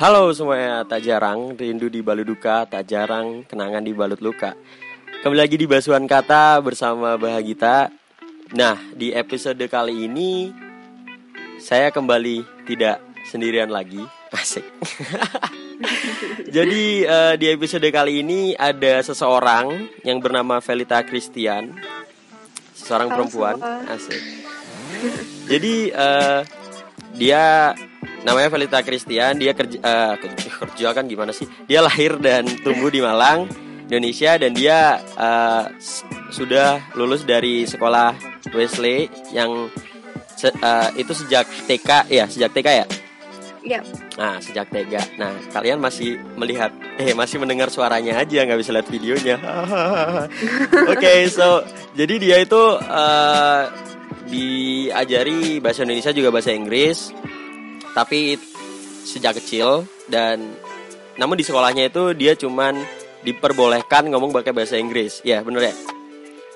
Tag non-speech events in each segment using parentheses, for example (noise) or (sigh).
Halo semuanya, tak jarang rindu di balut duka, tak jarang kenangan di balut luka. Kembali lagi di Basuhan Kata bersama Bahagita. Nah, di episode kali ini saya kembali tidak sendirian lagi. (laughs) Asik. (laughs) Jadi uh, di episode kali ini ada seseorang yang bernama Velita Christian, seorang Halo perempuan. Semua. Asik. Jadi uh, dia namanya Velita Christian dia kerja uh, kerja kan gimana sih dia lahir dan tumbuh di Malang Indonesia dan dia uh, sudah lulus dari sekolah Wesley yang se uh, itu sejak TK ya sejak TK ya Iya. Nah, sejak TK. Nah, kalian masih melihat, eh masih mendengar suaranya aja, nggak bisa lihat videonya. (laughs) Oke, okay, so jadi dia itu uh, diajari bahasa Indonesia juga bahasa Inggris tapi sejak kecil dan namun di sekolahnya itu dia cuman diperbolehkan ngomong pakai bahasa Inggris. Ya bener ya?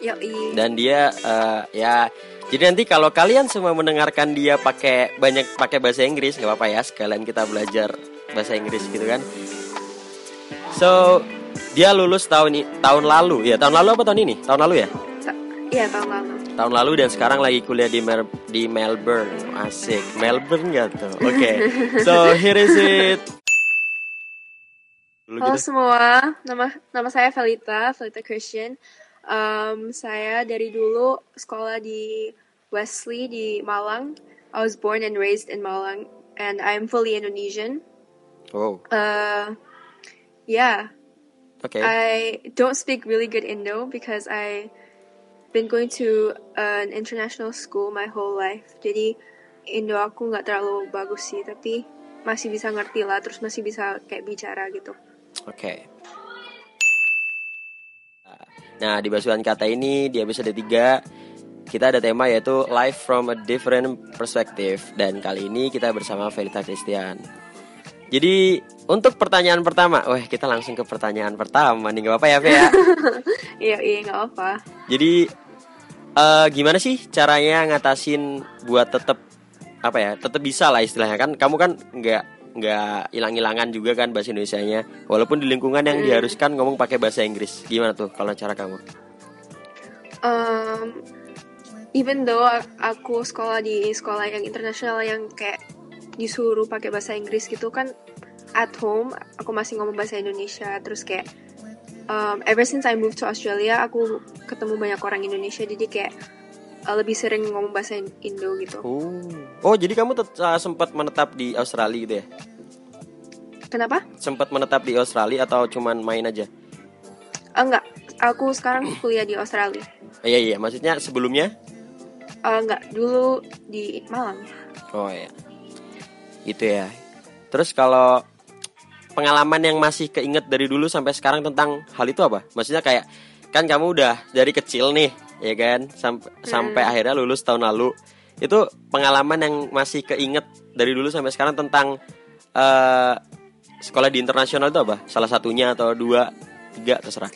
Yoi. dan dia uh, ya jadi nanti kalau kalian semua mendengarkan dia pakai banyak pakai bahasa Inggris nggak apa-apa ya sekalian kita belajar bahasa Inggris gitu kan. So dia lulus tahun tahun lalu. Ya tahun lalu apa tahun ini? Tahun lalu ya? Iya tahun lalu. Tahun lalu dan sekarang lagi kuliah di Mer di Melbourne. Asik. Melbourne gak tuh? Oke. Okay. So here is it. Halo gitu. semua, nama nama saya Felita, Felita Christian. Um, saya dari dulu sekolah di Wesley di Malang. I was born and raised in Malang, and I'm fully Indonesian. Oh. Uh, yeah. Okay. I don't speak really good Indo because I been going to an international school my whole life. Jadi Indo aku nggak terlalu bagus sih, tapi masih bisa ngerti lah, terus masih bisa kayak bicara gitu. Oke. Okay. Nah, di basuhan kata ini di episode 3 kita ada tema yaitu life from a different perspective dan kali ini kita bersama Felita Christian. Jadi untuk pertanyaan pertama, wah kita langsung ke pertanyaan pertama nih, gak apa ya, Fe ya? (laughs) iya, iya, gak apa. Jadi uh, gimana sih caranya ngatasin buat tetap apa ya tetap bisa lah istilahnya kan kamu kan nggak nggak hilang-hilangan juga kan bahasa Indonesia-nya walaupun di lingkungan yang hmm. diharuskan ngomong pakai bahasa Inggris gimana tuh kalau cara kamu? Um, even though aku sekolah di sekolah yang internasional yang kayak disuruh pakai bahasa Inggris gitu kan at home aku masih ngomong bahasa Indonesia terus kayak um, ever since I moved to Australia aku ketemu banyak orang Indonesia jadi kayak uh, lebih sering ngomong bahasa Indo gitu. Oh, oh jadi kamu uh, sempat menetap di Australia gitu ya? Kenapa? Sempat menetap di Australia atau cuman main aja? Uh, enggak, aku sekarang kuliah di Australia. Oh, iya iya, maksudnya sebelumnya? Uh, enggak, dulu di Malang. Oh iya, itu ya. Terus kalau pengalaman yang masih keinget dari dulu sampai sekarang tentang hal itu apa? Maksudnya kayak kan kamu udah dari kecil nih, ya kan, sampai hmm. sampai akhirnya lulus tahun lalu. Itu pengalaman yang masih keinget dari dulu sampai sekarang tentang uh, sekolah di internasional itu apa? Salah satunya atau dua, tiga terserah.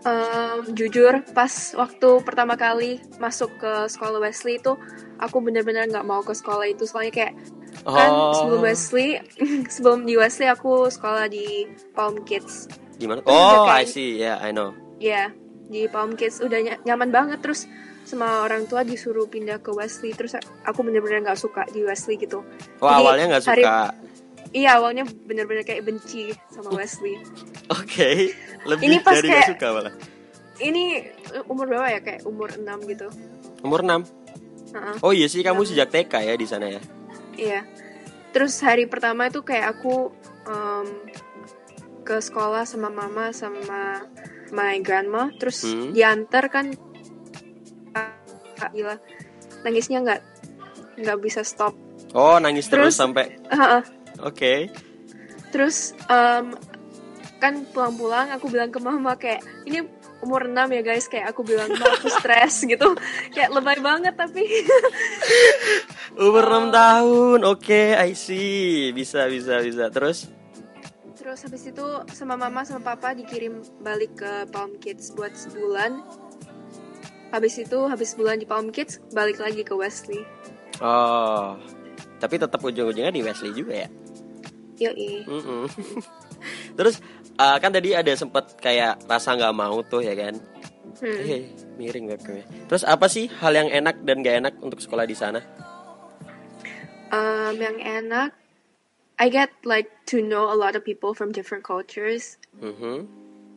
Um, jujur pas waktu pertama kali masuk ke sekolah Wesley itu aku bener-bener nggak mau ke sekolah itu soalnya kayak oh. kan sebelum Wesley (laughs) sebelum di Wesley aku sekolah di Palm Kids gimana oh kayak, I see yeah I know ya yeah, di Palm Kids udah ny nyaman banget terus sama orang tua disuruh pindah ke Wesley terus aku bener-bener nggak -bener suka di Wesley gitu oh Jadi, awalnya nggak suka Iya awalnya bener-bener kayak benci sama Wesley. (laughs) Oke, okay. lebih ini pas dari kayak, gak suka malah. Ini umur berapa ya kayak umur 6 gitu. Umur 6? Uh -uh. Oh iya sih kamu sejak TK ya di sana ya? Iya. Terus hari pertama itu kayak aku um, ke sekolah sama mama sama my grandma, terus hmm. diantar kan gila nangisnya nggak nggak bisa stop. Oh nangis terus, terus sampai. Uh -uh. Oke. Okay. Terus um, kan pulang-pulang aku bilang ke mama kayak ini umur 6 ya guys. Kayak aku bilang aku stres (laughs) gitu. Kayak lebay banget tapi. (laughs) Umur 6 tahun. Oke okay, I see. Bisa bisa bisa. Terus? Terus habis itu sama mama sama papa dikirim balik ke Palm Kids buat sebulan. Habis itu habis sebulan di Palm Kids balik lagi ke Wesley. Oh. Tapi tetap ujung-ujungnya di Wesley juga ya? Yoi. Mm-mm. (laughs) Terus uh, kan tadi ada sempet kayak rasa nggak mau tuh ya kan? Hmm. Eh, miring gak gue. Terus apa sih hal yang enak dan gak enak untuk sekolah di sana? Um, yang enak, I get like to know a lot of people from different cultures. Mhm.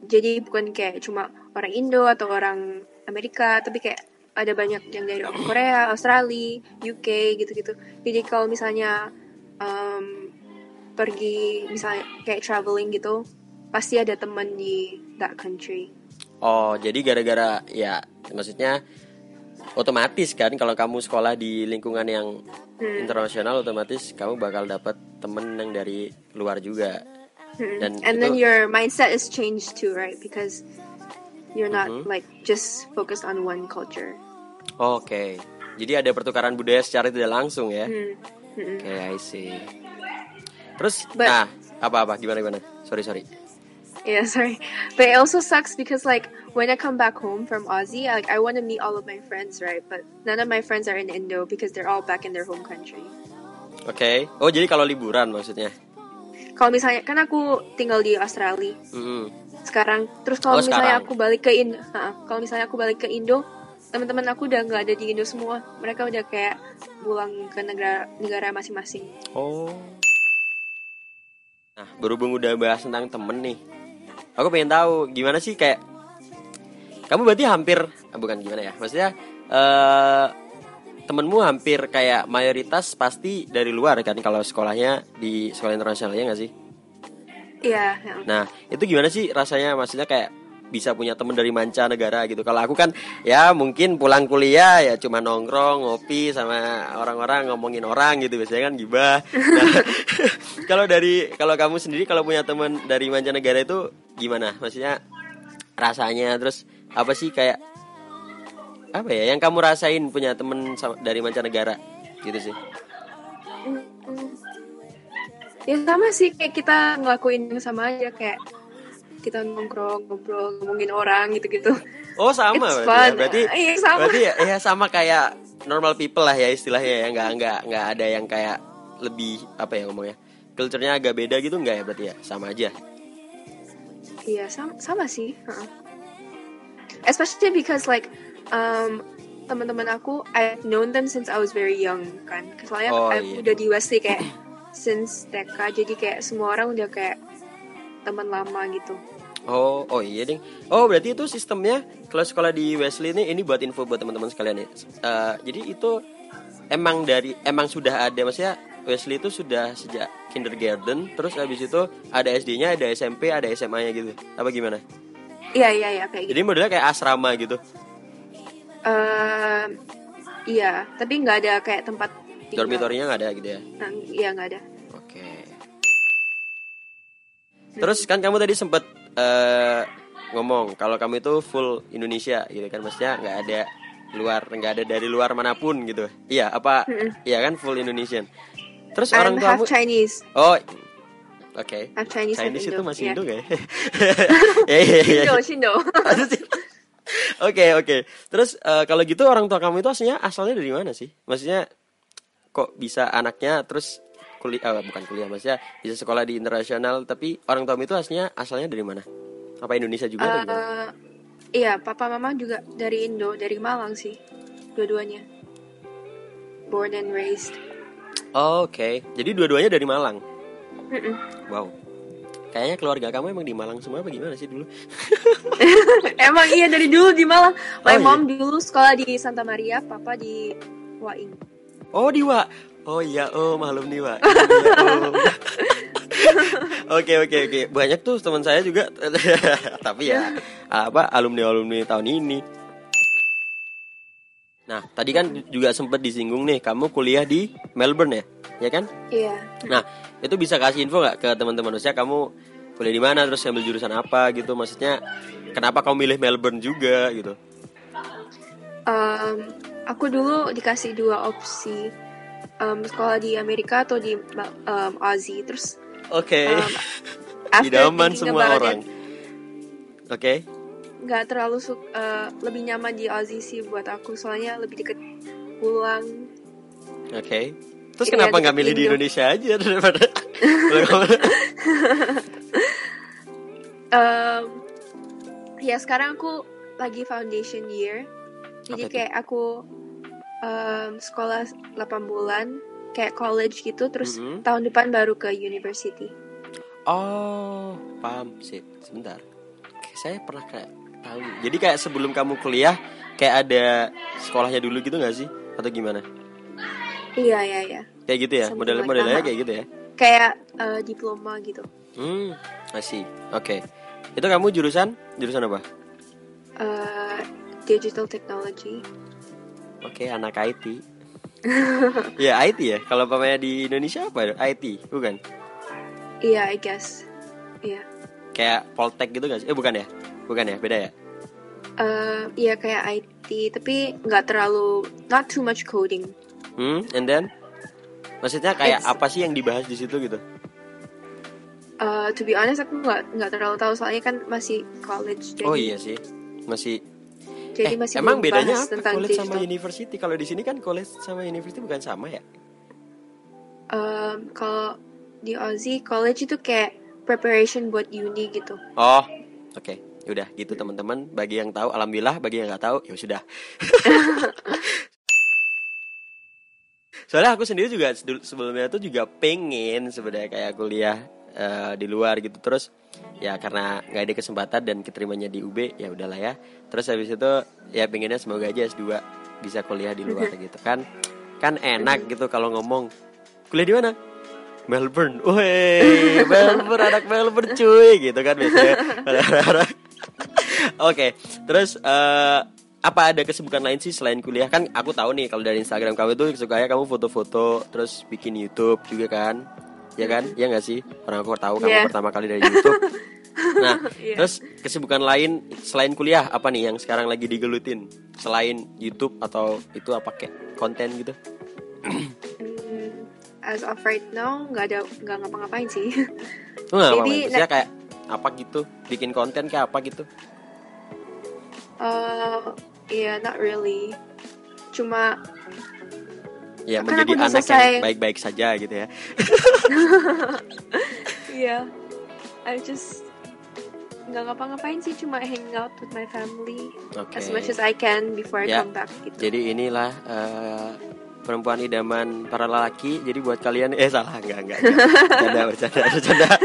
Jadi bukan kayak cuma orang Indo atau orang Amerika, tapi kayak ada banyak yang dari Korea, Australia, UK gitu-gitu. Jadi kalau misalnya um, pergi misalnya kayak traveling gitu, pasti ada teman di that country. Oh, jadi gara-gara ya maksudnya otomatis kan kalau kamu sekolah di lingkungan yang Hmm. internasional otomatis kamu bakal dapat temen yang dari luar juga. Hmm. Dan And itu then your mindset is changed too, right? Because you're not Mhm. like just focused on one culture. Oke. Jadi ada pertukaran budaya secara tidak langsung ya. Hmm. Hmm. Oke, I see. Terus But- nah, apa-apa gimana gimana? Sorry, sorry. Yeah, (laughs) sorry. But it also sucks because like when I come back home from Aussie, like I want to meet all of my friends, right? But none of my friends are in Indo because they're all back in their home country. Oke. Oh, jadi kalau liburan maksudnya. Kalau misalnya kan aku tinggal di Australia Mm-mm. sekarang, terus kalau Oh, misalnya sekarang. aku balik ke Indo, kalau misalnya aku balik ke Indo, teman-teman aku udah nggak ada di Indo semua. Mereka udah kayak pulang ke negara negara masing-masing. Oh. Nah, berhubung udah bahas tentang temen nih, aku pengen tahu gimana sih kayak kamu berarti hampir ah, bukan gimana ya, maksudnya eh temenmu hampir kayak mayoritas pasti dari luar kan kalau sekolahnya di sekolah internasional ya nggak sih? Iya. ya. Nah, itu gimana sih rasanya? Maksudnya kayak bisa punya temen dari mancanegara gitu. Kalau aku kan ya mungkin pulang kuliah ya cuma nongkrong, ngopi sama orang-orang ngomongin orang gitu biasanya kan gibah. Nah, (laughs) kalau dari kalau kamu sendiri kalau punya temen dari mancanegara itu gimana? Maksudnya rasanya terus apa sih kayak apa ya yang kamu rasain punya temen dari mancanegara gitu sih? Ya sama sih kayak kita ngelakuin yang sama aja kayak kita nongkrong, ngobrol, ngomongin orang gitu-gitu. Oh sama It's berarti, ya. fun. berarti Iya, sama. berarti ya, ya sama kayak normal people lah ya istilahnya ya nggak nggak nggak ada yang kayak lebih apa ya ngomongnya culture-nya agak beda gitu nggak ya berarti ya sama aja Iya sama, sama sih. heeh. Especially because like um, teman-teman aku I've known them since I was very young kan. Soalnya Oh, aku iya. udah di Wesley kayak since TK jadi kayak semua orang udah kayak teman lama gitu. Oh oh iya ding oh berarti itu sistemnya kalau sekolah di Wesley ini ini buat info buat teman-teman sekalian ya Eh, jadi itu emang dari emang sudah ada maksudnya Wesley itu sudah sejak kindergarten terus habis itu ada SD-nya ada SMP ada SMA-nya gitu apa gimana Iya iya iya kayak gitu. jadi modelnya kayak asrama gitu Um, iya tapi nggak ada kayak tempat tinggal. dormitorinya nggak ada gitu ya Nah, Iya nggak ada. Oke. Terus kan kamu tadi sempet eh, ngomong kalau kamu itu full Indonesia gitu kan, maksudnya nggak ada luar, nggak ada dari luar mana pun gitu. Iya apa? Mm-mm. Iya kan full Indonesian. Terus orang I'm tua half kamu? Chinese. Oh, oke. Half Chinese, Chinese itu masih. Indo gak ya? (laughs) Iya iya iya. Indo, (laughs) Indo. Oke oke. Terus eh, kalau gitu orang tua kamu itu aslinya asalnya dari mana sih? Maksudnya kok bisa anaknya terus kuliah bukan kuliah maksudnya bisa sekolah di internasional tapi orang tua itu aslinya asalnya dari mana? Apa Indonesia juga atau gimana? Eh, iya, papa mama juga dari Indo, dari Malang sih, dua-duanya. Born and raised. Oh, Oke. Jadi dua-duanya dari Malang. Mm-mm. Wow. Kayaknya keluarga kamu emang di Malang semua apa gimana sih dulu? (laughs) Emang iya dari dulu di Malang. Oh, My iya. mom dulu sekolah di Santa Maria, papa di Waing. Oh di Wa. Oh iya, oh maklum nih Wa. Iya, oh. (laughs) Oke oke oke. Banyak tuh teman saya juga. (laughs) Tapi ya apa alumni alumni tahun ini. Nah tadi kan juga sempat disinggung nih, kamu kuliah di Melbourne ya, ya kan? Iya. Nah itu bisa kasih info nggak ke teman-teman maksudnya kamu kuliah di mana, terus ambil jurusan apa gitu? Maksudnya kenapa kamu milih Melbourne juga gitu? Um, aku dulu dikasih dua opsi. Um, sekolah di Amerika atau di um, Aussie. Terus Oke. um, (laughs) after Idaman semua orang. Oke. nggak terlalu uh, lebih nyaman di Aussie sih buat aku soalnya lebih deket pulang Oke. Terus Iya, kenapa nggak milih di Indo. Indonesia aja (laughs) daripada Em, (laughs) ya sekarang aku lagi foundation year. Jadi kayak aku em, sekolah 8 bulan kayak college gitu terus Mhm. tahun depan baru ke university. Oh, paham sih. Sebentar. Kayak Saya pernah kayak tahu. Jadi kayak sebelum kamu kuliah kayak ada sekolahnya dulu gitu nggak sih? Atau gimana? Iya iya iya. Kayak gitu ya? Something Model like modelnya that. kayak gitu ya? Kayak eh, diploma gitu. Hmm, masih. Oke. Itu kamu jurusan? Jurusan apa? Eh, digital technology. Oke, anak IT. ya IT ya. Kalau pamannya di Indonesia apa? IT, bukan? Iya, I guess. Iya. Kayak Poltek gitu gak sih? Eh bukan ya? Bukan ya, beda ya? Eh, iya kayak IT, tapi nggak terlalu not too much coding. Hmm, and then maksudnya kayak It's- apa sih yang dibahas di situ gitu? Eh, to be honest aku nggak nggak terlalu tahu soalnya kan masih college jadi Oh iya sih. Masih jadi eh, masih emang bedanya apa tentang college sama digital. university? Kalau di sini kan college sama university bukan sama ya? Em, kalau di Aussie college itu kayak preparation buat uni gitu. Oh, oke. Udah gitu teman-teman. Bagi yang tahu, alhamdulillah. Bagi yang nggak tahu, ya sudah. (laughs) Soalnya aku sendiri juga sebelumnya tuh juga pengen sebenarnya kayak kuliah eh, di luar gitu. Terus ya karena nggak ada kesempatan dan keterimanya di UB ya udahlah ya. Terus habis itu ya pengennya semoga aja S2 bisa kuliah di luar (laughs) gitu. Kan kan enak gitu kalau ngomong. Kuliah di mana? Melbourne, woi (laughs) Melbourne anak Melbourne cuy gitu kan biasanya. (laughs) Oke, terus eh, apa ada kesibukan lain sih selain kuliah? Kan? Aku tahu nih kalau dari Instagram kamu tuh sukanya kamu foto-foto, terus bikin YouTube juga kan? Ya kan? Ya nggak sih? Orang aku tahu kamu Yeah. pertama kali dari YouTube. (laughs) Nah, Iya. terus kesibukan lain selain kuliah apa nih yang sekarang lagi digelutin? Selain YouTube atau itu apa kayak konten gitu? Hmm, as of right now nggak ada nggak ngapa-ngapain sih. (laughs) Nggak Jadi, maksudnya kayak apa gitu? Bikin konten kayak apa gitu? Eh, Iya, not really. Cuma Ya Kan menjadi anak yang selesai. baik-baik saja gitu ya. (laughs) Iya, I just nggak ngapa-ngapain sih, cuma hang out with my family Oke. as much as I can before I Ya, come back gitu. Jadi inilah eh, perempuan idaman para lelaki. Jadi buat kalian eh salah enggak. enggak. (laughs) Bercanda bercanda bercanda. (laughs)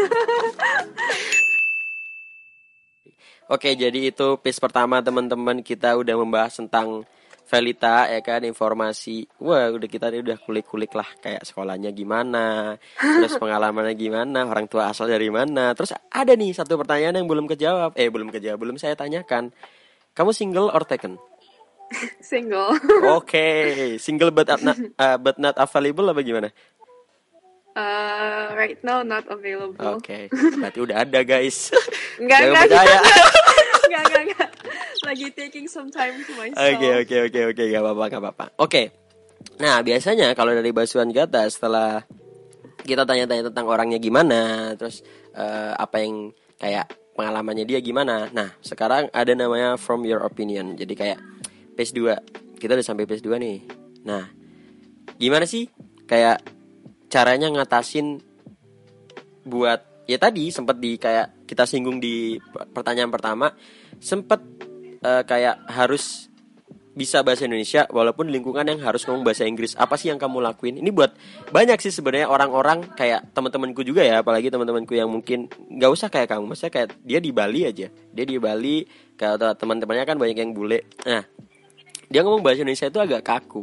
Oke, jadi itu piece pertama teman-teman kita udah membahas tentang Velita ya kan informasi. Wah, udah kita udah kulik-kulik lah kayak sekolahnya gimana, terus (laughs) pengalamannya gimana, orang tua asal dari mana. Terus ada nih satu pertanyaan yang belum kejawab. Eh, belum kejawab, belum saya tanyakan. Kamu single or taken? (laughs) Single. Oke, single but not, uh, but not available apa gimana? Uh, right now not available. Oke, berarti udah ada guys. (laughs) Enggak, enggak, enggak, enggak. Lagi taking some time to myself. Oke oke oke oke gak apa-apa gak apa-apa. Oke, nah biasanya kalau dari basuhan kata setelah kita tanya-tanya tentang orangnya gimana, terus eh, apa yang kayak pengalamannya dia gimana. Nah sekarang ada namanya from your opinion. Jadi kayak phase 2 kita udah sampai phase 2 nih. Nah gimana sih kayak caranya ngatasin buat ya tadi sempat di kayak kita singgung di per- pertanyaan pertama sempat eh, kayak harus bisa bahasa Indonesia walaupun lingkungan yang harus ngomong bahasa Inggris. Apa sih yang kamu lakuin? Ini buat banyak sih sebenarnya orang-orang kayak teman-temanku juga ya apalagi teman-temanku yang mungkin nggak usah kayak kamu. Maksudnya kayak dia di Bali aja. Dia di Bali kayak teman-temannya kan banyak yang bule. Nah dia ngomong bahasa Indonesia itu agak kaku.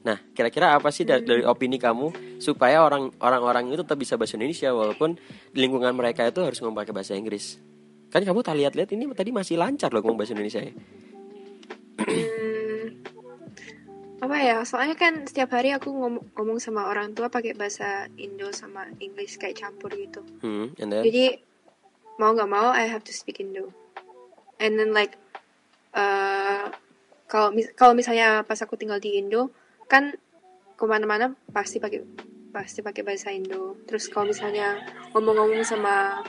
Nah, kira-kira apa sih dari, dari opini kamu supaya orang orang-orang itu tetap bisa bahasa Indonesia walaupun di lingkungan mereka itu harus ngomong pakai bahasa Inggris? Kan kamu tak lihat-lihat ini tadi masih lancar loh ngomong bahasa Indonesia ya. Hmm, apa ya? Soalnya kan setiap hari aku ngom- ngomong sama orang tua pakai bahasa Indo sama English kayak campur gitu. Hmm, and then Jadi mau nggak mau I have to speak Indo. And then like uh, kalau mis- kalau misalnya pas aku tinggal di Indo kan ke mana-mana pasti pakai pasti pakai bahasa Indo. Terus kalau misalnya ngomong-ngomong sama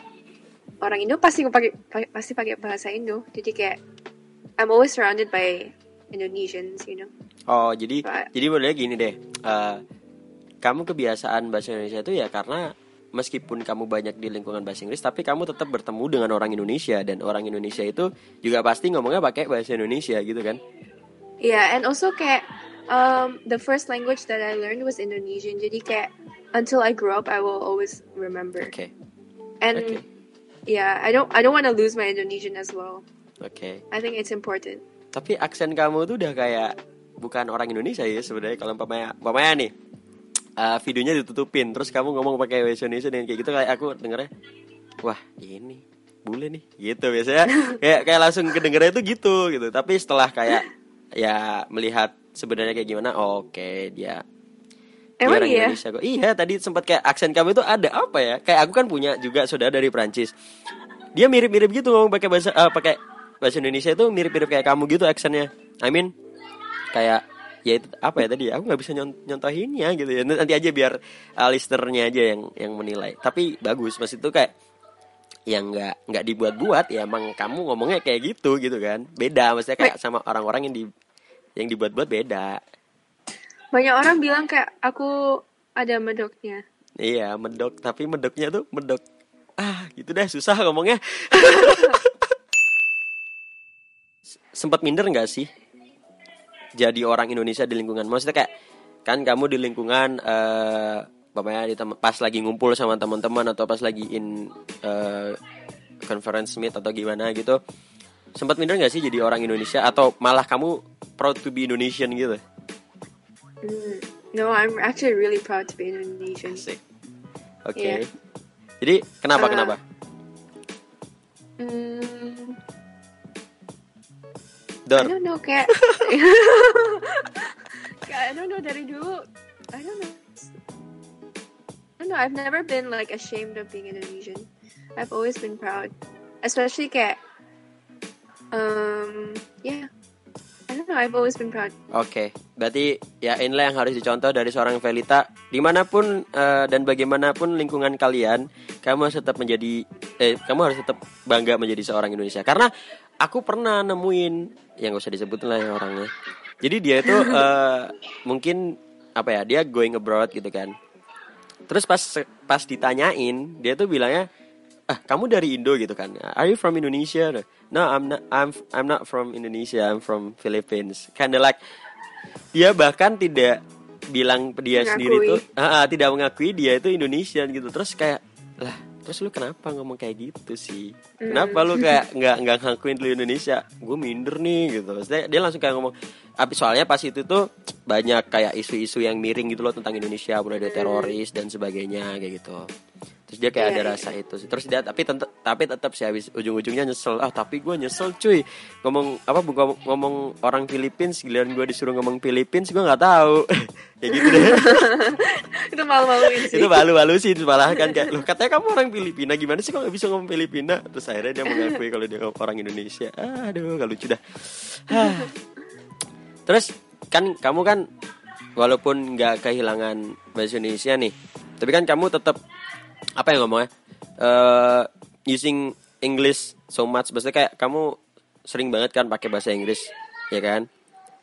orang Indo pasti pakai pasti pakai bahasa Indo. Jadi kayak I'm always surrounded by Indonesians, you know. oh jadi Pak. jadi modelnya gini deh. eh, kamu kebiasaan bahasa Indonesia itu ya karena meskipun kamu banyak di lingkungan bahasa Inggris tapi kamu tetap bertemu dengan orang Indonesia dan orang Indonesia itu juga pasti ngomongnya pakai bahasa Indonesia gitu kan yeah and also kayak um, the first language that I learned was Indonesian jadi kayak until I grow up I will always remember oke and Okay. Yeah I don't I don't want to lose my Indonesian as well. Oke. I think it's important. Tapi aksen kamu tuh udah kayak bukan orang Indonesia ya sebenarnya. Kalau umpamanya umpamanya nih uh, videonya ditutupin terus kamu ngomong pakai bahasa Indonesia dengan kayak gitu kayak aku dengernya wah ini bule nih gitu biasanya. (laughs) Kayak kayak langsung kedengernya itu gitu gitu. Tapi setelah kayak ya melihat sebenarnya kayak gimana oke dia dia Emang orang iya? Indonesia kok. Iya tadi sempat kayak aksen kamu itu ada apa ya? Kayak aku kan punya juga saudara dari Prancis dia mirip-mirip gitu ngomong pakai bahasa eh, pakai bahasa Indonesia itu mirip-mirip kayak kamu gitu aksennya. I mean kayak ya itu apa ya tadi? Aku nggak bisa nyont nyontohinnya gitu ya. Nanti aja biar uh, listenernya aja yang yang menilai. Tapi bagus maksud itu kayak yang nggak nggak dibuat-buat ya emang kamu ngomongnya kayak gitu gitu kan. Beda maksudnya kayak sama orang-orang yang di yang dibuat-buat beda banyak orang bilang kayak aku ada medoknya. Iya medok. Tapi medoknya tuh medok. Ah gitu deh susah ngomongnya. (laughs) Sempat minder nggak sih jadi orang Indonesia di lingkungan? Maksudnya kayak kan kamu di lingkungan eh bapaknya di pas lagi ngumpul sama teman-teman atau pas lagi in eh, conference meet atau gimana gitu sempat minder nggak sih jadi orang Indonesia? Atau malah kamu proud to be Indonesian gitu Mm, no I'm actually really proud to be Indonesian. Oke Iya. jadi kenapa Eh, kenapa? Mm, Dor. I don't know kayak (laughs) (laughs) kayak I don't know dari dulu. I don't know. I don't know I've never been like ashamed of being Indonesian. I've always been proud. Especially kayak um yeah. I don't know (laughs) I've always been proud Oke, berarti ya inilah yang harus dicontoh dari seorang Velita. Di mana pun eh, dan bagaimanapun lingkungan kalian, kamu harus tetap menjadi, eh, kamu harus tetap bangga menjadi seorang Indonesia. Karena aku pernah nemuin, yang gak usah disebutin lah ya orangnya. Jadi dia itu (laughs) eh, mungkin apa ya, dia going abroad gitu kan. Terus pas pas ditanyain, dia tuh bilangnya, ah kamu dari Indo gitu kan? Are you from Indonesia? No, I'm not. I'm I'm not from Indonesia. I'm from Philippines. Kinda like dia bahkan tidak bilang dia Mengakui. sendiri tuh, ah, ah, tidak mengakui dia itu Indonesian gitu. Terus kayak lah, terus lu kenapa ngomong kayak gitu sih? Kenapa lu kayak nggak nggak ngakuin lu Indonesia? Gue minder nih gitu. Maksudnya dia langsung kayak ngomong. Tapi soalnya pas itu tuh banyak kayak isu-isu yang miring gitu loh tentang Indonesia, mulai dari teroris dan sebagainya kayak gitu. Terus dia kayak Iya, ada iya. rasa itu sih. Terus dia tapi tetap tapi tetap sih habis ujung-ujungnya nyesel. Ah, tapi gue nyesel cuy. Ngomong apa ngomong, ngomong orang Philippines giliran gue disuruh ngomong Philippines gue nggak tahu. (laughs) kayak gitu deh. (laughs) itu malu-maluin sih itu malu-malu sih malah kan kayak loh katanya kamu orang Filipina gimana sih kok nggak bisa ngomong Filipina terus akhirnya dia mengakui kalau dia orang Indonesia aduh gak lucu dah Ah. terus kan kamu kan walaupun nggak kehilangan bahasa Indonesia nih tapi kan kamu tetap apa yang ngomongnya Eh, using English so much maksudnya kayak kamu sering banget kan pakai bahasa Inggris ya kan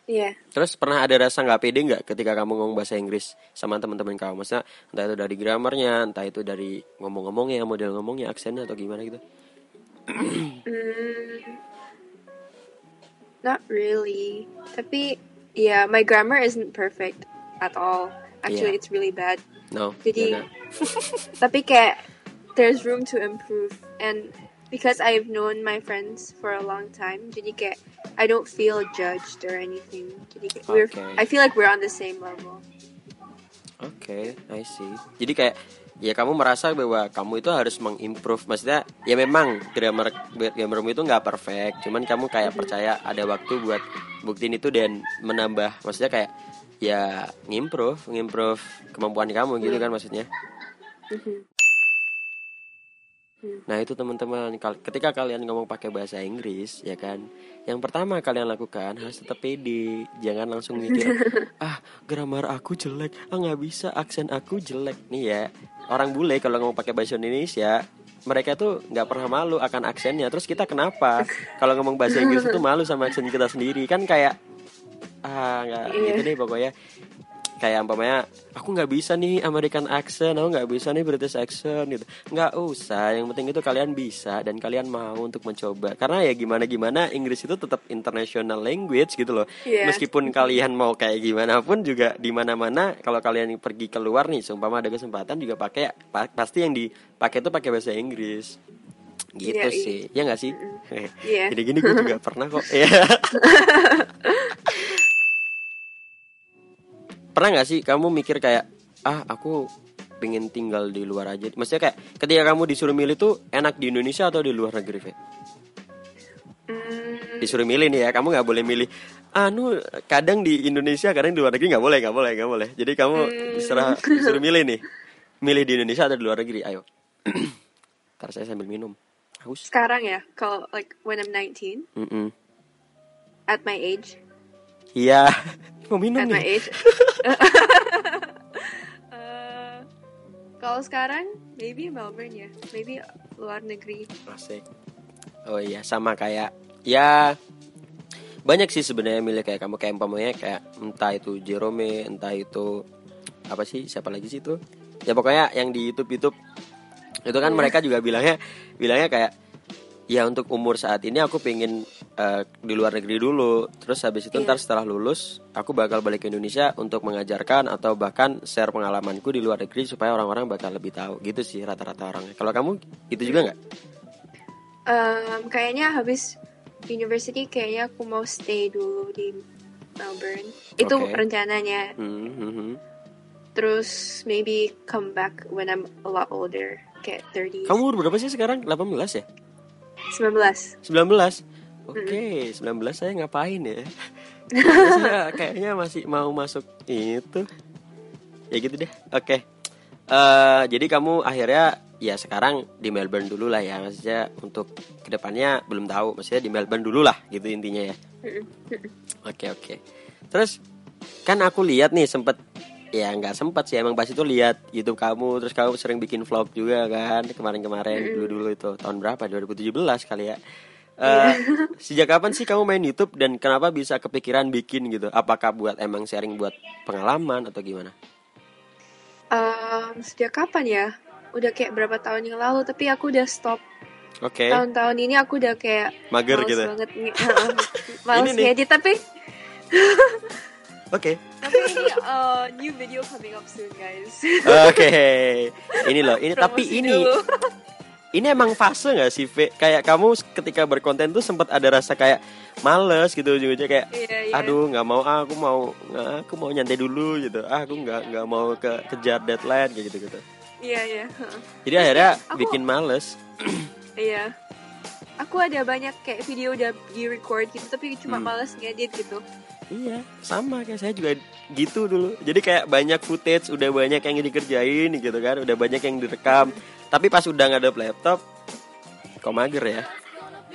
Iya Terus pernah ada rasa nggak pede nggak ketika kamu ngomong bahasa Inggris sama teman-teman kamu? Maksudnya entah itu dari gramarnya, entah itu dari ngomong-ngomongnya, model ngomongnya, aksennya atau gimana gitu? Mm, (clears throat) not really. Tapi, yeah, my grammar isn't perfect at all. Actually, Yeah. it's really bad. No. Jadi, (laughs) tapi kayak there's room to improve. And because I've known my friends for a long time, jadi kayak I don't feel judged or anything. Jadi kayak we're, Okay. I feel like we're on the same level. Oke, I see. Jadi kayak ya kamu merasa bahwa kamu itu harus mengimprove. Maksudnya ya memang grammar grammarmu itu nggak perfect, cuman kamu kayak percaya ada waktu buat buktiin itu dan menambah. Maksudnya kayak ya ngimprove, ngimprove kemampuan kamu gitu kan maksudnya. Mhm. Nah itu teman-teman ketika kalian ngomong pakai bahasa Inggris ya kan yang pertama kalian lakukan harus tetap pede jangan langsung mikir (laughs) ah grammar aku jelek ah nggak bisa aksen aku jelek nih ya orang bule kalau ngomong pakai bahasa Indonesia mereka tuh nggak pernah malu akan aksennya terus kita kenapa (laughs) kalau ngomong bahasa Inggris itu malu sama aksen kita sendiri kan kayak ah nggak. Iya. gitu deh pokoknya. Kayak umpamanya aku nggak bisa nih American accent aku nggak bisa nih British accent gitu. Nggak usah yang penting itu kalian bisa dan kalian mau untuk mencoba. Karena ya gimana gimana Inggris itu tetap international language gitu loh. Iya. meskipun kalian mau kayak gimana pun juga di mana mana kalau kalian pergi keluar nih seumpama ada kesempatan juga pakai pa- pasti yang dipakai itu pakai bahasa Inggris. Gitu Iya, iya. sih. Ya nggak sih? Iya. (laughs) gini gini gue juga pernah kok. Ya (laughs) pernah nggak sih kamu mikir kayak ah aku pengen tinggal di luar aja. Maksudnya kayak ketika kamu disuruh milih tuh enak di Indonesia atau di luar negeri Fe? Hmm, disuruh milih nih ya kamu nggak boleh milih. Anu kadang di Indonesia kadang di luar negeri nggak boleh nggak boleh nggak boleh. Jadi kamu diserah disuruh milih nih. (laughs) Milih di Indonesia atau di luar negeri? Ayo. (clears throat) Ntar saya sambil minum. Haus sekarang ya, kalau like when I'm 19, Mm-mm. at my age, iya mau minum my nih age. (laughs) Eh, kalau sekarang, maybe Melbourne ya, maybe luar negeri. Asik. Oh iya sama kayak ya banyak sih sebenarnya milih kayak kamu kayak umpamanya kayak entah itu Jerome entah itu apa sih siapa lagi sih itu ya pokoknya yang di YouTube YouTube itu kan mereka juga bilangnya bilangnya kayak ya untuk umur saat ini aku pengen eh, di luar negeri dulu terus habis itu Iya. ntar setelah lulus aku bakal balik ke Indonesia untuk mengajarkan atau bahkan share pengalamanku di luar negeri supaya orang-orang bakal lebih tahu gitu sih rata-rata orangnya kalau kamu itu juga nggak Um, kayaknya habis university, kayaknya aku mau stay dulu di Melbourne. Itu rencananya. Hmm, hmm. Terus maybe come back when I'm a lot older, kayak 30s. Kamu umur berapa sih sekarang? 18 ya? 19. 19? Oke, 19 saya ngapain ya? (laughs) saya kayaknya masih mau masuk itu. Ya gitu deh. Oke. Eh, jadi kamu akhirnya ya sekarang di Melbourne dulu lah ya. Maksudnya untuk ke depannya belum tahu. Maksudnya di Melbourne dulu lah gitu intinya ya. Oke oke. Terus kan aku lihat nih sempet ya nggak sempet sih. Emang pas itu lihat YouTube kamu terus kamu sering bikin vlog juga kan kemarin-kemarin dulu-dulu itu. Tahun berapa? 2017 kali ya Eh, (laughs) sejak kapan sih kamu main YouTube dan kenapa bisa kepikiran bikin gitu apakah buat emang sharing buat pengalaman atau gimana Um, sejak kapan ya? Udah kayak berapa tahun yang lalu, tapi aku udah stop. oke Tahun-tahun ini aku udah kayak mager gitu banget nge- (laughs) males Ini nih. ngedit, tapi oke (laughs) tapi ini uh, new video coming up soon guys. oke ini loh ini tapi Promosi ini dulu. Ini emang fase nggak sih V? Kayak kamu ketika berkonten tuh sempat ada rasa kayak males gitu ujung-ujungnya kayak Iya, iya. aduh nggak mau ah, aku mau nggak aku mau nyantai dulu gitu ah aku nggak nggak mau ke kejar deadline kayak gitu gitu Iya, iya. jadi akhirnya Aku- bikin males (clears throat) Iya. Aku ada banyak kayak video udah di record gitu, tapi cuma Hmm. males ngedit gitu. iya sama kayak saya juga gitu dulu jadi kayak banyak footage udah banyak yang dikerjain gitu kan udah banyak yang direkam tapi pas udah nggak ada laptop kok mager ya?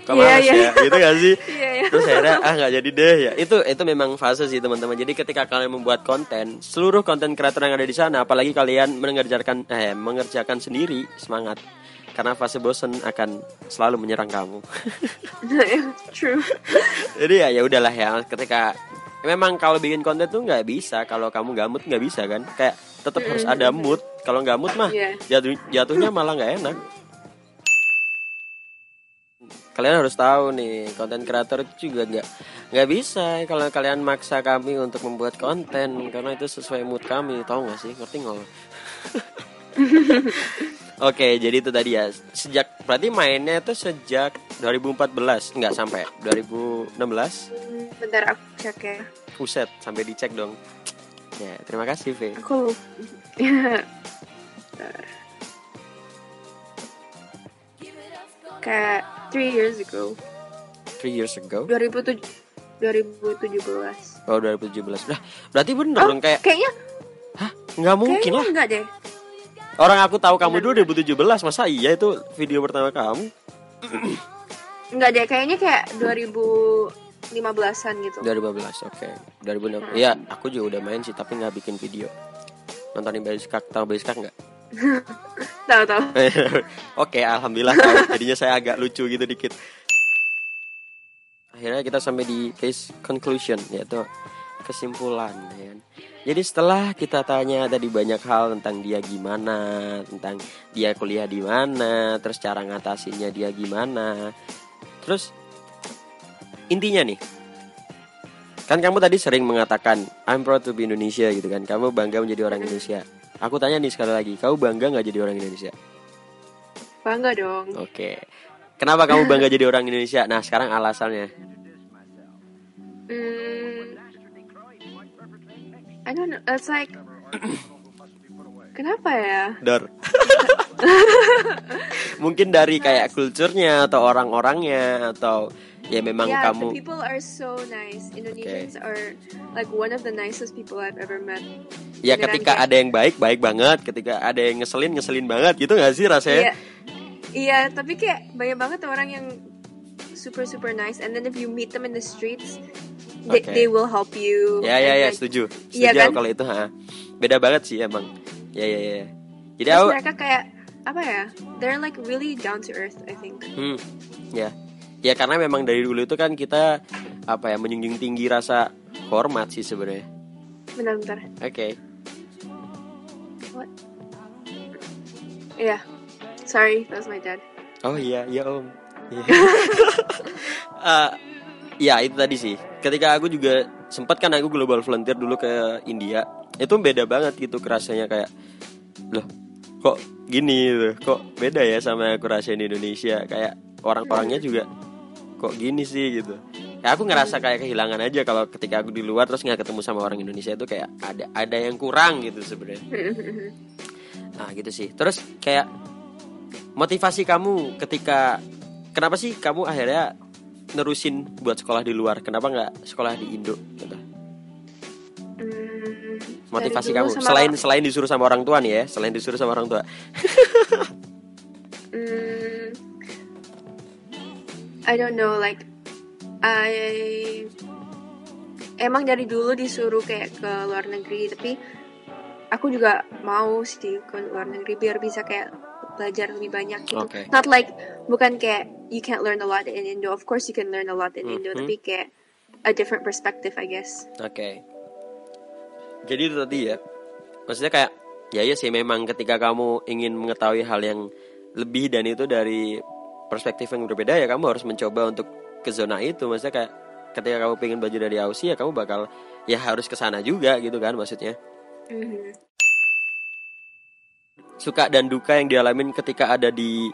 Kok Iya, males iya. ya? Gitu gak sih? (laughs) Iya, iya. terus akhirnya ah nggak jadi deh. Ya itu itu memang fase sih teman-teman. Jadi ketika kalian membuat konten seluruh konten kreator yang ada di sana apalagi kalian mengerjakan eh mengerjakan sendiri semangat. Karena fase bosen akan selalu menyerang kamu. True. (laughs) jadi ya ya udahlah ya. Ketika memang kalau bikin konten tuh nggak bisa. Kalau kamu mood nggak bisa kan? Kayak tetap harus ada mood kalau nggak mood mah Iya. jatuh jatuhnya malah nggak enak kalian harus tahu nih konten kreator itu juga nggak nggak bisa kalau kalian maksa kami untuk membuat konten karena itu sesuai mood kami tahu nggak sih ngerti nggak? (laughs) Oke, jadi itu tadi ya. Sejak berarti mainnya itu sejak 2014, nggak sampai 2016. Hmm, Bentar aku cek ya. Uset, sampai dicek dong. Ya, terima kasih, V. Aku kayak three years ago, Three years ago. 2007 2017. Oh, 2017. Nah, berarti bener Oh, dong kayak kayaknya Hah? Nggak mungkin kayaknya lah. enggak deh. Orang aku tahu kamu 2017, masa iya itu video pertama kamu? Enggak deh, kayaknya kayak 2015-an gitu. 2015, oke. 2016. Iya, aku juga udah main sih, tapi nggak bikin video. Nontonin Basiskak, tahu Basiskak nggak? (laughs) Tahu tahu. (laughs) Oke, alhamdulillah tahu. Jadinya saya agak lucu gitu dikit. Akhirnya kita sampai di case conclusion yaitu kesimpulan ya kan. Jadi setelah kita tanya tadi banyak hal tentang dia gimana, tentang dia kuliah di mana, terus cara ngatasinnya dia gimana. Terus intinya nih, kan kamu tadi sering mengatakan I'm proud to be Indonesia gitu kan. Kamu bangga menjadi orang Indonesia. Aku tanya nih sekali lagi, kamu bangga nggak jadi orang Indonesia? Bangga dong. Oke. Kenapa kamu bangga jadi orang Indonesia? Nah, sekarang alasannya. Hmm, I don't know. It's like (clears throat) Kenapa ya? Dor. (laughs) Mungkin dari kayak kulturnya atau orang-orangnya atau ya memang yeah, kamu the people are so nice. Indonesians are like one of the nicest people I've ever met. ya Beneran ketika kayak- ada yang baik baik banget, ketika ada yang ngeselin ngeselin banget gitu gak sih rasanya? Iya, iya, tapi kayak banyak banget orang yang super super nice. And then if you meet them in the streets, they, Okay. they will help you. Ya ya ya like, setuju. Setuju Iya kan? kalau itu ha. Beda banget sih emang. Ya ya ya. Jadi Terus aku mereka kayak apa ya? They're like really down to earth, I think. Hmm, ya, ya karena memang dari dulu itu kan kita apa ya menjunjung tinggi rasa hormat sih sebenarnya. Bentar-bentar. Oke, What? Iya. Sorry, that was my dad. oh iya iya om. Iya. (laughs) Eh, ya itu tadi sih. Ketika aku juga sempat kan aku global volunteer dulu ke India, itu beda banget gitu kerasanya kayak, loh kok gini gitu, kok beda ya sama yang aku rasain di Indonesia kayak orang-orangnya juga kok gini sih gitu. Ya aku ngerasa kayak kehilangan aja kalau ketika aku di luar terus nggak ketemu sama orang Indonesia itu kayak ada ada yang kurang gitu sebenarnya. (laughs) Nah gitu sih. Terus kayak motivasi kamu ketika kenapa sih kamu akhirnya nerusin buat sekolah di luar? Kenapa nggak sekolah di Indo? Gitu. Hmm, Motivasi kamu selain selain disuruh sama orang tua nih ya, selain disuruh sama orang tua. (laughs) Hmm, I don't know, like I emang dari dulu disuruh kayak ke luar negeri, tapi aku juga mau sih ke luar negeri biar bisa kayak belajar lebih banyak gitu. Oke. Not like bukan kayak you can't learn a lot in Indo. Of course you can learn a lot in Indo, Mhm. tapi kayak a different perspective, I guess. Oke. Jadi itu tadi ya. Maksudnya kayak ya ya sih memang ketika kamu ingin mengetahui hal yang lebih dan itu dari perspektif yang berbeda ya kamu harus mencoba untuk ke zona itu. Maksudnya kayak ketika kamu pengen belajar dari Aussie ya kamu bakal ya harus ke sana juga gitu kan maksudnya. Mhm. Suka dan duka yang dialamin ketika ada di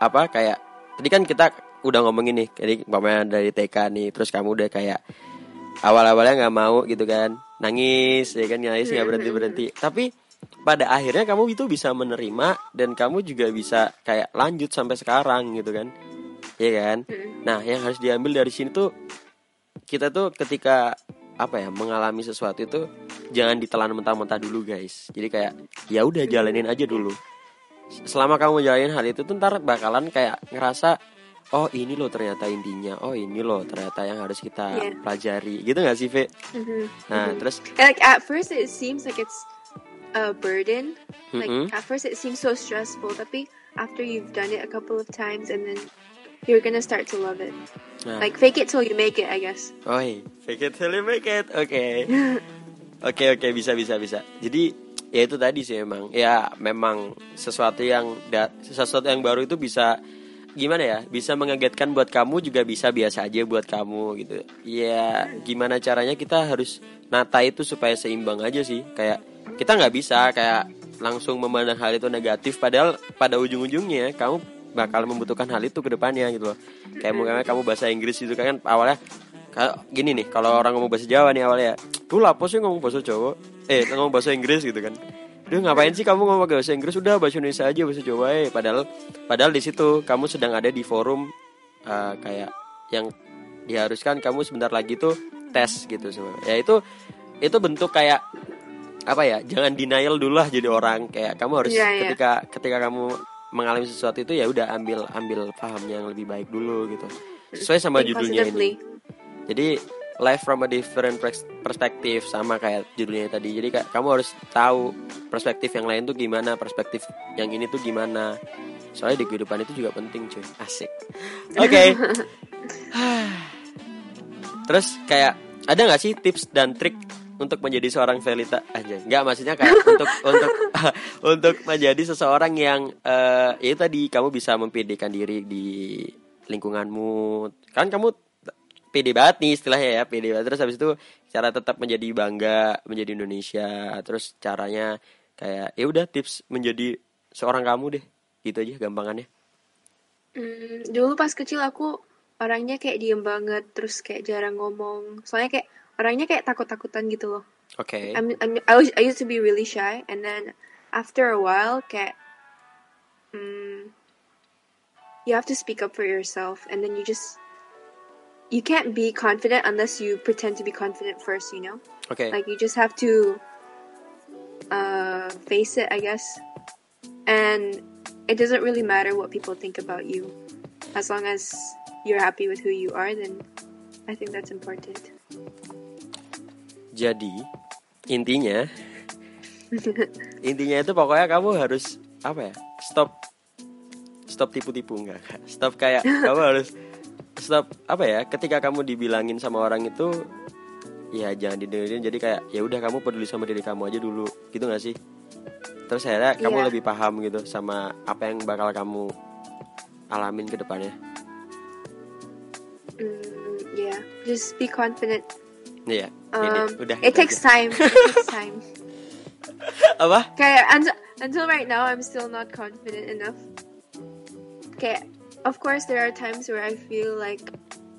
apa kayak tadi kan kita udah ngomongin nih jadi umpamanya dari TK nih terus kamu udah kayak awal-awalnya nggak mau gitu kan nangis ya kan nangis nggak berhenti berhenti tapi pada akhirnya kamu itu bisa menerima dan kamu juga bisa kayak lanjut sampai sekarang gitu kan ya kan nah yang harus diambil dari sini tuh kita tuh ketika apa ya mengalami sesuatu itu jangan ditelan mentah-mentah dulu guys jadi kayak ya udah jalanin aja dulu selama kamu jalanin hal itu tuh ntar bakalan kayak ngerasa oh ini loh ternyata intinya oh ini loh ternyata yang harus kita Iya. pelajari gitu nggak sih Ve? Mhm. nah Mhm. terus And, like at first it seems like it's a burden. Like Mm-mm. at first it seems so stressful, tapi after you've done it a couple of times and then you're gonna start to love it. nah, Like fake it till you make it, I guess. oh fake it till you make it. Oke oke oke bisa bisa bisa. Jadi ya itu tadi sih memang ya memang sesuatu yang da- sesuatu yang baru itu bisa gimana ya bisa mengagetkan buat kamu juga bisa biasa aja buat kamu gitu. Ya gimana caranya kita harus nata itu supaya seimbang aja sih. Kayak kita nggak bisa kayak langsung memandang hal itu negatif padahal pada ujung-ujungnya kamu bakal membutuhkan hal itu ke depannya gitu loh. Kayak mungkin kamu bahasa Inggris itu kan awalnya kayak gini nih kalau orang ngomong bahasa Jawa nih awalnya tuh lapo sih ngomong bahasa Jawa? Eh ngomong bahasa Inggris gitu kan. Duh ngapain sih kamu ngomong bahasa Inggris? Udah bahasa Indonesia aja bahasa Jawa eh padahal padahal di situ kamu sedang ada di forum eh, kayak yang diharuskan kamu sebentar lagi tuh tes gitu semua. Ya itu itu bentuk kayak apa ya jangan denial dulu lah jadi orang kayak kamu harus Iya, iya. ketika ketika kamu mengalami sesuatu itu ya udah ambil ambil paham yang lebih baik dulu gitu sesuai sama Think judulnya positively. ini jadi life from a different pers- perspective sama kayak judulnya tadi. Jadi kayak kamu harus tahu perspektif yang lain tuh gimana, perspektif yang ini tuh gimana. Soalnya di kehidupan itu juga penting, cuy. Asik. (laughs) Oke. (sighs) Terus kayak ada nggak sih tips dan trik untuk menjadi seorang Velita aja nggak maksudnya kayak untuk untuk (laughs) untuk menjadi seseorang yang uh, ya tadi kamu bisa mempedekan diri di lingkunganmu. Kan kamu pede banget nih istilahnya ya pede banget. Terus habis itu cara tetap menjadi bangga menjadi Indonesia. Terus caranya kayak ya udah tips menjadi seorang kamu deh. Gitu aja gampangannya. Hmm, dulu pas kecil aku orangnya kayak diem banget terus kayak jarang ngomong. Soalnya kayak orangnya kayak takut-takutan gitu loh. Oke. Okay. I'm, I'm, I, was, I used to be really shy, and then after a while, kayak, um, you have to speak up for yourself, and then you just, you can't be confident unless you pretend to be confident first, you know. Okay. Like you just have to, uh, face it, I guess, and it doesn't really matter what people think about you, as long as you're happy with who you are, then I think that's important. Jadi intinya (laughs) intinya itu pokoknya kamu harus apa ya? Stop stop tipu-tipu enggak? Stop kayak (laughs) kamu harus stop apa ya? Ketika kamu dibilangin sama orang itu ya jangan didengerin jadi kayak ya udah kamu peduli sama diri kamu aja dulu gitu gak sih terus akhirnya yeah. kamu iya. lebih paham gitu sama apa yang bakal kamu alamin ke depannya mm, yeah just be confident Iya. Um, udah. It takes time. It takes (laughs) time. Apa? Kayak until, until right now I'm still not confident enough. Kayak of course there are times where I feel like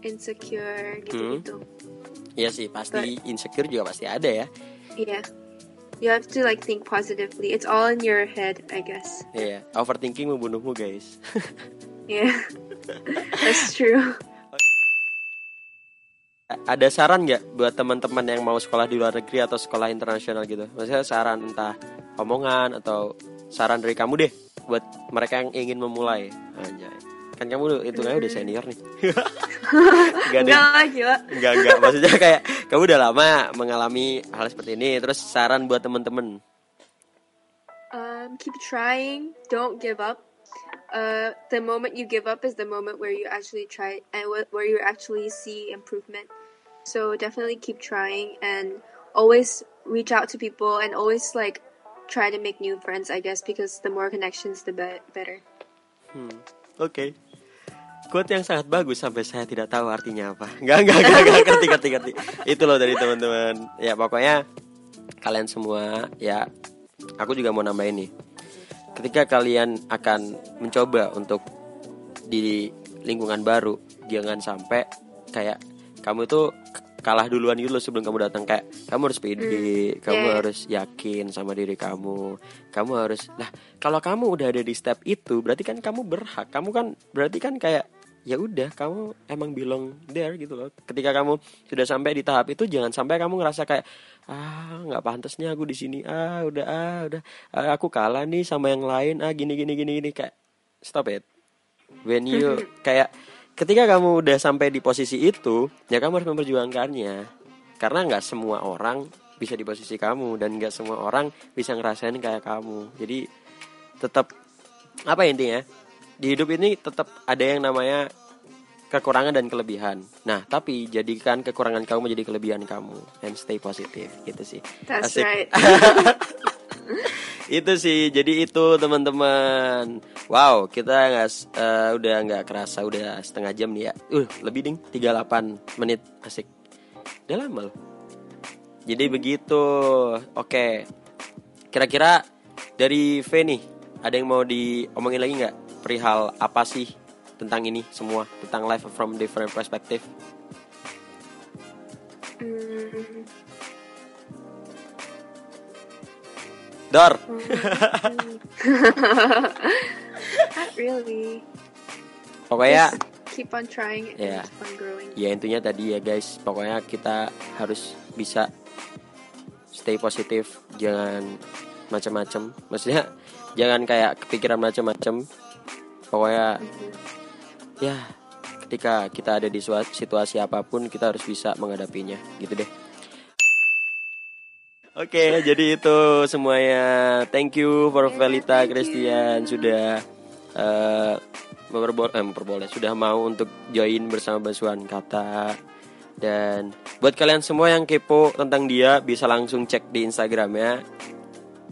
insecure gitu-gitu. Hmm. Iya sih, pasti But, insecure juga pasti ada ya. Iya. Yeah. You have to like think positively. It's all in your head, I guess. Iya, yeah. overthinking membunuhmu, guys. (laughs) yeah. (laughs) That's true ada saran nggak buat teman-teman yang mau sekolah di luar negeri atau sekolah internasional gitu? Maksudnya saran entah omongan atau saran dari kamu deh buat mereka yang ingin memulai. Anjay. Kan kamu itu kan udah senior nih. (laughs) enggak Enggak gila. Enggak, enggak. Maksudnya kayak kamu udah lama mengalami hal seperti ini. Terus saran buat teman-teman. Um, keep trying, don't give up. Uh, the moment you give up is the moment where you actually try and where you actually see improvement. So definitely keep trying and always reach out to people and always like try to make new friends, I guess, because the more connections, the be better. Hmm. Oke. Okay. Quote yang sangat bagus sampai saya tidak tahu artinya apa. (laughs) Enggak, enggak, enggak, enggak, ngerti, ngerti, ngerti. Itu loh dari teman-teman. Ya pokoknya kalian semua ya aku juga mau nambahin nih. Ketika kalian akan mencoba untuk di lingkungan baru, jangan sampai kayak kamu itu kalah duluan gitu loh sebelum kamu datang kayak kamu harus pede, mm, kamu yeah. harus yakin sama diri kamu. Kamu harus lah kalau kamu udah ada di step itu berarti kan kamu berhak. Kamu kan berarti kan kayak ya udah kamu emang belong there gitu loh. Ketika kamu sudah sampai di tahap itu jangan sampai kamu ngerasa kayak ah nggak pantasnya aku di sini. Ah udah ah udah ah, aku kalah nih sama yang lain. Ah gini gini gini gini kayak stop it. When you (laughs) kayak ketika kamu udah sampai di posisi itu ya kamu harus memperjuangkannya karena nggak semua orang bisa di posisi kamu dan nggak semua orang bisa ngerasain kayak kamu jadi tetap apa intinya di hidup ini tetap ada yang namanya kekurangan dan kelebihan. Nah, tapi jadikan kekurangan kamu menjadi kelebihan kamu and stay positif gitu sih. That's Asik. right. (laughs) (laughs) itu sih jadi itu teman-teman. Wow kita nggak uh, udah nggak kerasa udah setengah jam nih ya. Uh lebih ding. 38 menit. Asik. Udah lama loh. Jadi begitu. Oke. Kira-kira dari V nih ada yang mau diomongin lagi nggak? Perihal apa sih tentang ini semua? Tentang life from different perspective. Hmm Dor. (laughs) Not really. Pokoknya Just keep on trying and yeah. keep on growing. Ya intinya tadi ya guys, pokoknya kita harus bisa stay positif, jangan macam-macam. Maksudnya (laughs) jangan kayak kepikiran macam-macam. Pokoknya mm-hmm. ya ketika kita ada di situasi apa pun kita harus bisa menghadapinya, gitu deh. Oke, okay, jadi itu semuanya. Thank you for Velita Christian sudah uh, memperboleh, eh, memperboleh, sudah mau untuk join bersama Basuhan Kata. Dan buat kalian semua yang kepo tentang dia bisa langsung cek di Instagramnya.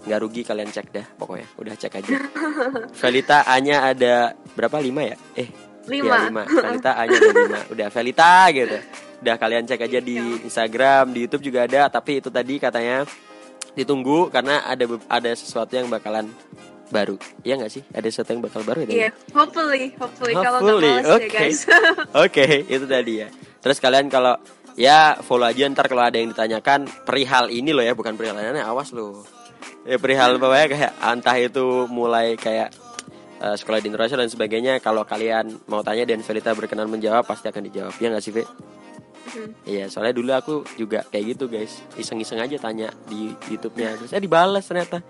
Nggak rugi kalian cek dah pokoknya. Udah cek aja. (laughs) Felita A-nya ada berapa? lima ya? Eh, Lima. Ya, lima. Felita A-nya ada lima. (laughs) Udah Felita gitu. Udah kalian cek aja di Instagram, di YouTube juga ada. Tapi itu tadi katanya ditunggu karena ada ada sesuatu yang bakalan baru. Iya nggak sih? Ada sesuatu yang bakal baru ya? Iya, hopefully, hopefully, kalau nggak Hopefully, oke. ya guys. (laughs) Oke, itu tadi ya. Terus kalian kalau ya follow aja ntar kalau ada yang ditanyakan perihal ini loh ya, bukan perihal lainnya, awas lo. Ya perihal pokoknya kayak entah itu mulai kayak eh, sekolah di Indonesia dan sebagainya. Kalau kalian mau tanya dan Felita berkenan menjawab pasti akan dijawab. Ya nggak sih, Fe? Mhm. Iya, soalnya dulu aku juga kayak gitu guys, iseng-iseng aja tanya di YouTube-nya, terus eh dibalas ternyata.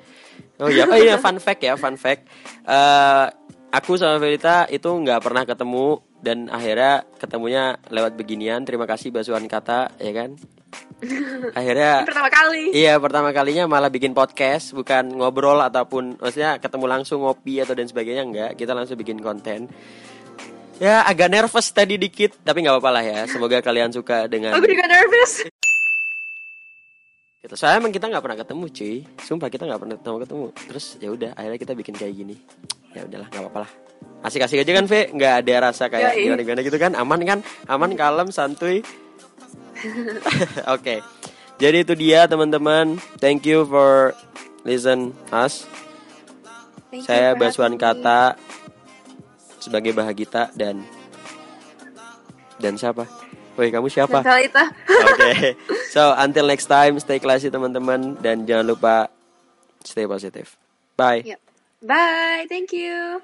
Oh iya, oh iya fun fact ya, fun fact. Eh, aku sama Felita itu nggak pernah ketemu dan akhirnya ketemunya lewat beginian. Terima kasih basuhan kata, ya kan? (laughs) Akhirnya Pertama kali. Iya pertama kalinya malah bikin podcast bukan ngobrol ataupun maksudnya ketemu langsung ngopi atau dan sebagainya enggak kita langsung bikin konten ya agak nervous tadi dikit tapi nggak apa-apa lah ya semoga kalian suka dengan Aku juga nervous. gitu. soalnya emang kita nggak pernah ketemu cuy sumpah kita nggak pernah ketemu ketemu terus ya udah akhirnya kita bikin kayak gini ya udahlah nggak apa-apa lah asik-asik aja kan Ve nggak ada rasa kayak gimana-gimana gitu kan aman kan aman kalem santuy (laughs) Oke. Jadi itu dia teman-teman. Thank you for listen us. Thank Saya me. Kata sebagai Bahagita dan dan siapa? Woi, kamu siapa? Oke. So, until next time, stay classy teman-teman dan jangan lupa stay positive. Bye. Yep. Bye. Thank you.